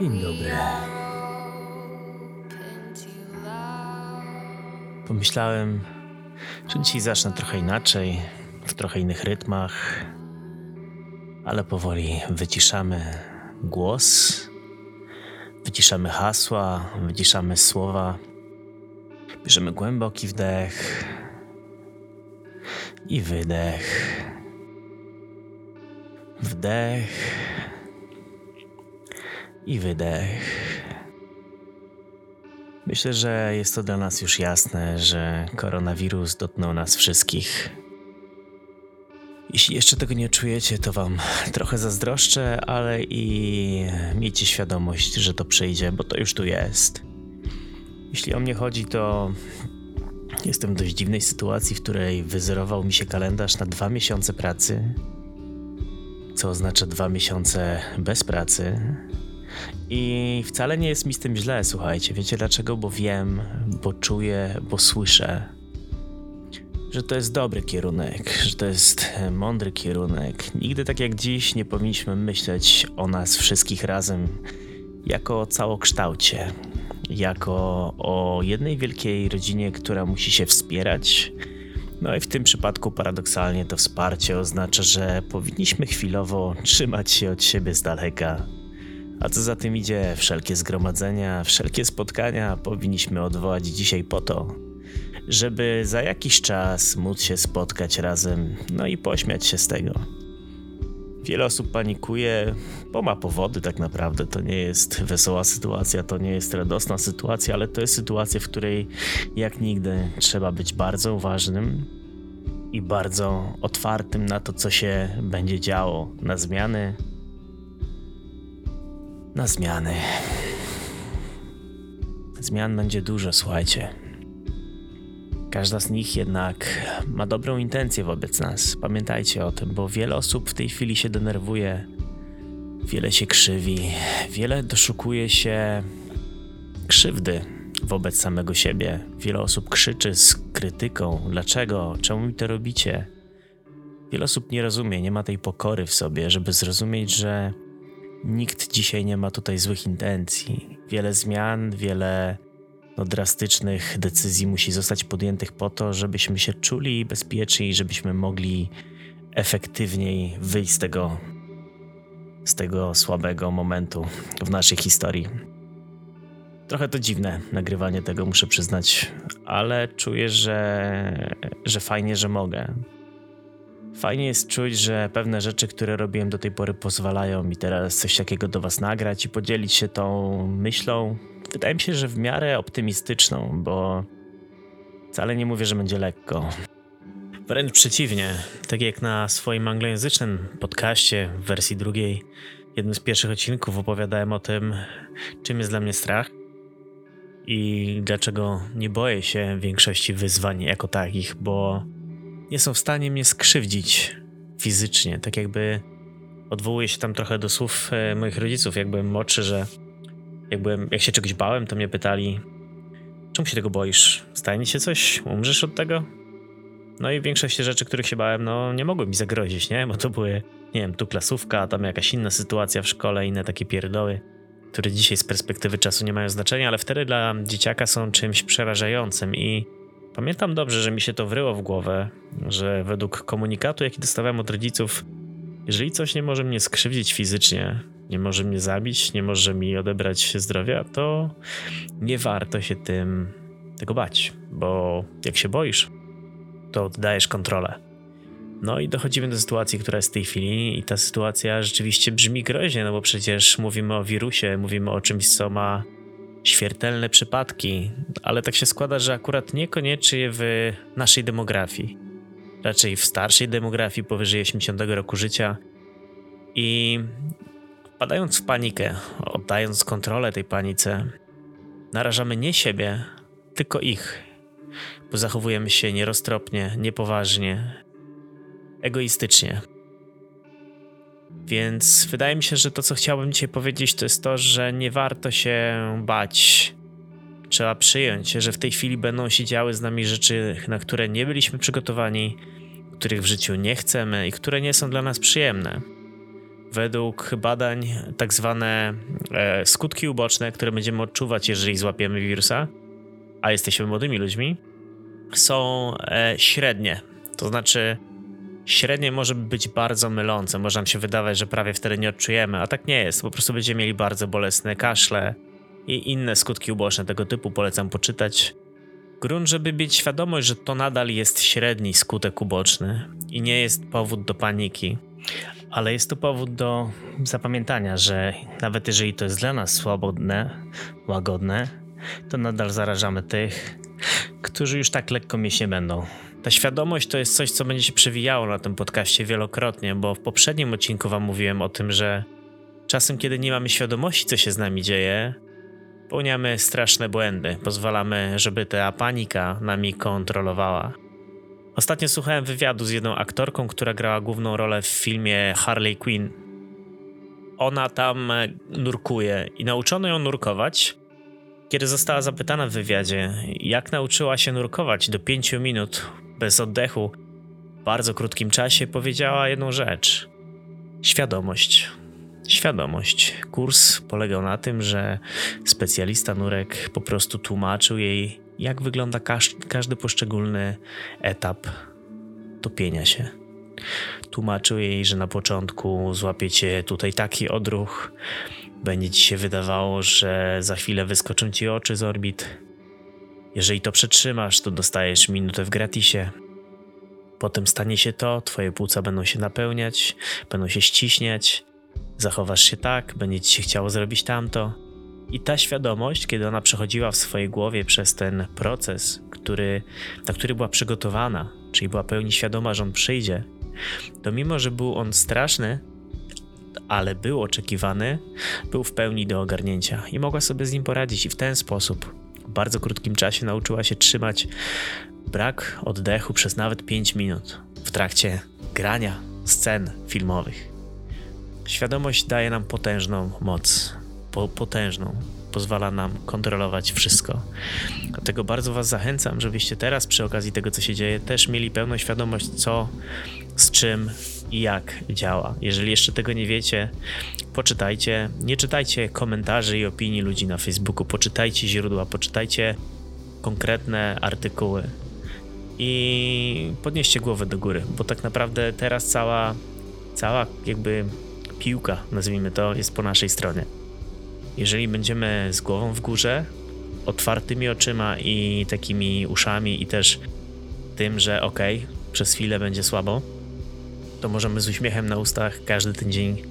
Dzień dobry. Pomyślałem, że dzisiaj zacznę trochę inaczej, w trochę innych rytmach, ale powoli wyciszamy głos, wyciszamy hasła, wyciszamy słowa, bierzemy głęboki wdech i wydech. Wdech i wydech. Myślę, że jest to dla nas już jasne, że koronawirus dotknął nas wszystkich. Jeśli jeszcze tego nie czujecie, to Wam trochę zazdroszczę, ale i miejcie świadomość, że to przyjdzie, bo to już tu jest. Jeśli o mnie chodzi, to jestem w dość dziwnej sytuacji, w której wyzerował mi się kalendarz na dwa miesiące pracy, co oznacza dwa miesiące bez pracy. I wcale nie jest mi z tym źle, słuchajcie. Wiecie dlaczego? Bo wiem, bo czuję, bo słyszę, że to jest dobry kierunek, że to jest e, mądry kierunek. Nigdy tak jak dziś nie powinniśmy myśleć o nas wszystkich razem jako o całokształcie, jako o jednej wielkiej rodzinie, która musi się wspierać. No i w tym przypadku paradoksalnie to wsparcie oznacza, że powinniśmy chwilowo trzymać się od siebie z daleka. A co za tym idzie, wszelkie zgromadzenia, wszelkie spotkania powinniśmy odwołać dzisiaj po to, żeby za jakiś czas móc się spotkać razem, no i pośmiać się z tego. Wiele osób panikuje, bo ma powody tak naprawdę. To nie jest wesoła sytuacja, to nie jest radosna sytuacja, ale to jest sytuacja, w której jak nigdy trzeba być bardzo uważnym i bardzo otwartym na to, co się będzie działo, na zmiany, na zmiany. Zmian będzie dużo, słuchajcie. Każda z nich jednak ma dobrą intencję wobec nas. Pamiętajcie o tym, bo wiele osób w tej chwili się denerwuje, wiele się krzywi, wiele doszukuje się krzywdy wobec samego siebie. Wiele osób krzyczy z krytyką: dlaczego, czemu mi to robicie? Wiele osób nie rozumie, nie ma tej pokory w sobie, żeby zrozumieć, że Nikt dzisiaj nie ma tutaj złych intencji. Wiele zmian, wiele no, drastycznych decyzji musi zostać podjętych po to, żebyśmy się czuli bezpieczni i żebyśmy mogli efektywniej wyjść z tego, z tego słabego momentu w naszej historii. Trochę to dziwne nagrywanie tego, muszę przyznać, ale czuję, że, że fajnie, że mogę. Fajnie jest czuć, że pewne rzeczy, które robiłem do tej pory, pozwalają mi teraz coś takiego do Was nagrać i podzielić się tą myślą. Wydaje mi się, że w miarę optymistyczną, bo wcale nie mówię, że będzie lekko. Wręcz przeciwnie, tak jak na swoim anglojęzycznym podcaście w wersji drugiej, jednym z pierwszych odcinków opowiadałem o tym, czym jest dla mnie strach i dlaczego nie boję się większości wyzwań jako takich, bo nie są w stanie mnie skrzywdzić fizycznie. Tak jakby odwołuję się tam trochę do słów e, moich rodziców, jak byłem młodszy, że jak, byłem, jak się czegoś bałem, to mnie pytali, czemu się tego boisz? Stanie się coś? Umrzesz od tego? No i większość rzeczy, których się bałem, no nie mogły mi zagrozić, nie? Bo to były, nie wiem, tu klasówka, tam jakaś inna sytuacja w szkole, inne takie pierdoły, które dzisiaj z perspektywy czasu nie mają znaczenia, ale wtedy dla dzieciaka są czymś przerażającym i Pamiętam dobrze, że mi się to wryło w głowę, że według komunikatu, jaki dostawałem od rodziców, jeżeli coś nie może mnie skrzywdzić fizycznie, nie może mnie zabić, nie może mi odebrać zdrowia, to nie warto się tym tego bać, bo jak się boisz, to oddajesz kontrolę. No i dochodzimy do sytuacji, która jest w tej chwili, i ta sytuacja rzeczywiście brzmi groźnie, no bo przecież mówimy o wirusie, mówimy o czymś, co ma śmiertelne przypadki, ale tak się składa, że akurat niekoniecznie w naszej demografii. Raczej w starszej demografii powyżej 80 roku życia. I wpadając w panikę, oddając kontrolę tej panice, narażamy nie siebie, tylko ich, bo zachowujemy się nieroztropnie, niepoważnie, egoistycznie. Więc wydaje mi się, że to, co chciałbym dzisiaj powiedzieć, to jest to, że nie warto się bać Trzeba przyjąć, że w tej chwili będą się działy z nami rzeczy, na które nie byliśmy przygotowani, których w życiu nie chcemy i które nie są dla nas przyjemne. Według badań, tak zwane e, skutki uboczne, które będziemy odczuwać, jeżeli złapiemy wirusa, a jesteśmy młodymi ludźmi, są e, średnie. To znaczy, średnie może być bardzo mylące. Może nam się wydawać, że prawie wtedy nie odczujemy, a tak nie jest. Po prostu będziemy mieli bardzo bolesne kaszle i inne skutki uboczne tego typu. Polecam poczytać. Grunt, żeby mieć świadomość, że to nadal jest średni skutek uboczny i nie jest powód do paniki. Ale jest to powód do zapamiętania, że nawet jeżeli to jest dla nas swobodne, łagodne, to nadal zarażamy tych, którzy już tak lekko mieć nie będą. Ta świadomość to jest coś, co będzie się przewijało na tym podcaście wielokrotnie, bo w poprzednim odcinku Wam mówiłem o tym, że czasem, kiedy nie mamy świadomości, co się z nami dzieje, popełniamy straszne błędy. Pozwalamy, żeby ta panika nami kontrolowała. Ostatnio słuchałem wywiadu z jedną aktorką, która grała główną rolę w filmie Harley Quinn. Ona tam nurkuje i nauczono ją nurkować, kiedy została zapytana w wywiadzie, jak nauczyła się nurkować do 5 minut bez oddechu w bardzo krótkim czasie, powiedziała jedną rzecz: świadomość. Świadomość. Kurs polegał na tym, że specjalista nurek po prostu tłumaczył jej, jak wygląda każdy poszczególny etap topienia się. Tłumaczył jej, że na początku złapiecie tutaj taki odruch, będzie ci się wydawało, że za chwilę wyskoczą ci oczy z orbit. Jeżeli to przetrzymasz, to dostajesz minutę w gratisie. Potem stanie się to, twoje płuca będą się napełniać, będą się ściśniać, zachowasz się tak, będzie ci się chciało zrobić tamto. I ta świadomość, kiedy ona przechodziła w swojej głowie przez ten proces, który, na który była przygotowana, czyli była pełni świadoma, że on przyjdzie, to mimo, że był on straszny, ale był oczekiwany, był w pełni do ogarnięcia i mogła sobie z nim poradzić i w ten sposób w bardzo krótkim czasie nauczyła się trzymać brak oddechu przez nawet 5 minut w trakcie grania scen filmowych. Świadomość daje nam potężną moc, po, potężną, pozwala nam kontrolować wszystko. Dlatego bardzo Was zachęcam, żebyście teraz przy okazji tego, co się dzieje, też mieli pełną świadomość, co, z czym i jak działa. Jeżeli jeszcze tego nie wiecie, poczytajcie. Nie czytajcie komentarzy i opinii ludzi na Facebooku, poczytajcie źródła, poczytajcie konkretne artykuły i podnieście głowę do góry, bo tak naprawdę teraz cała, cała jakby piłka, nazwijmy to, jest po naszej stronie. Jeżeli będziemy z głową w górze, otwartymi oczyma i takimi uszami i też tym, że okej, okay, przez chwilę będzie słabo, to możemy z uśmiechem na ustach każdy ten dzień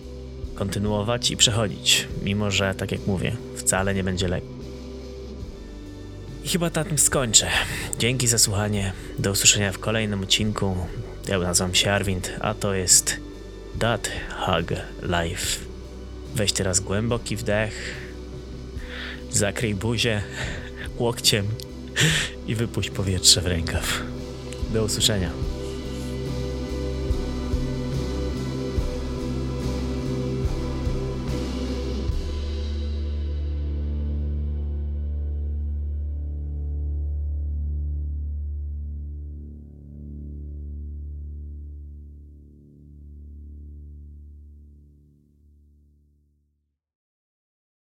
kontynuować i przechodzić, mimo że, tak jak mówię, wcale nie będzie lekko. I chyba na tym skończę. Dzięki za słuchanie. Do usłyszenia w kolejnym odcinku. Ja nazywam się Arwind, a to jest That Hug Life. Weź teraz głęboki wdech, zakryj buzię łokciem i wypuść powietrze w rękaw. Do usłyszenia.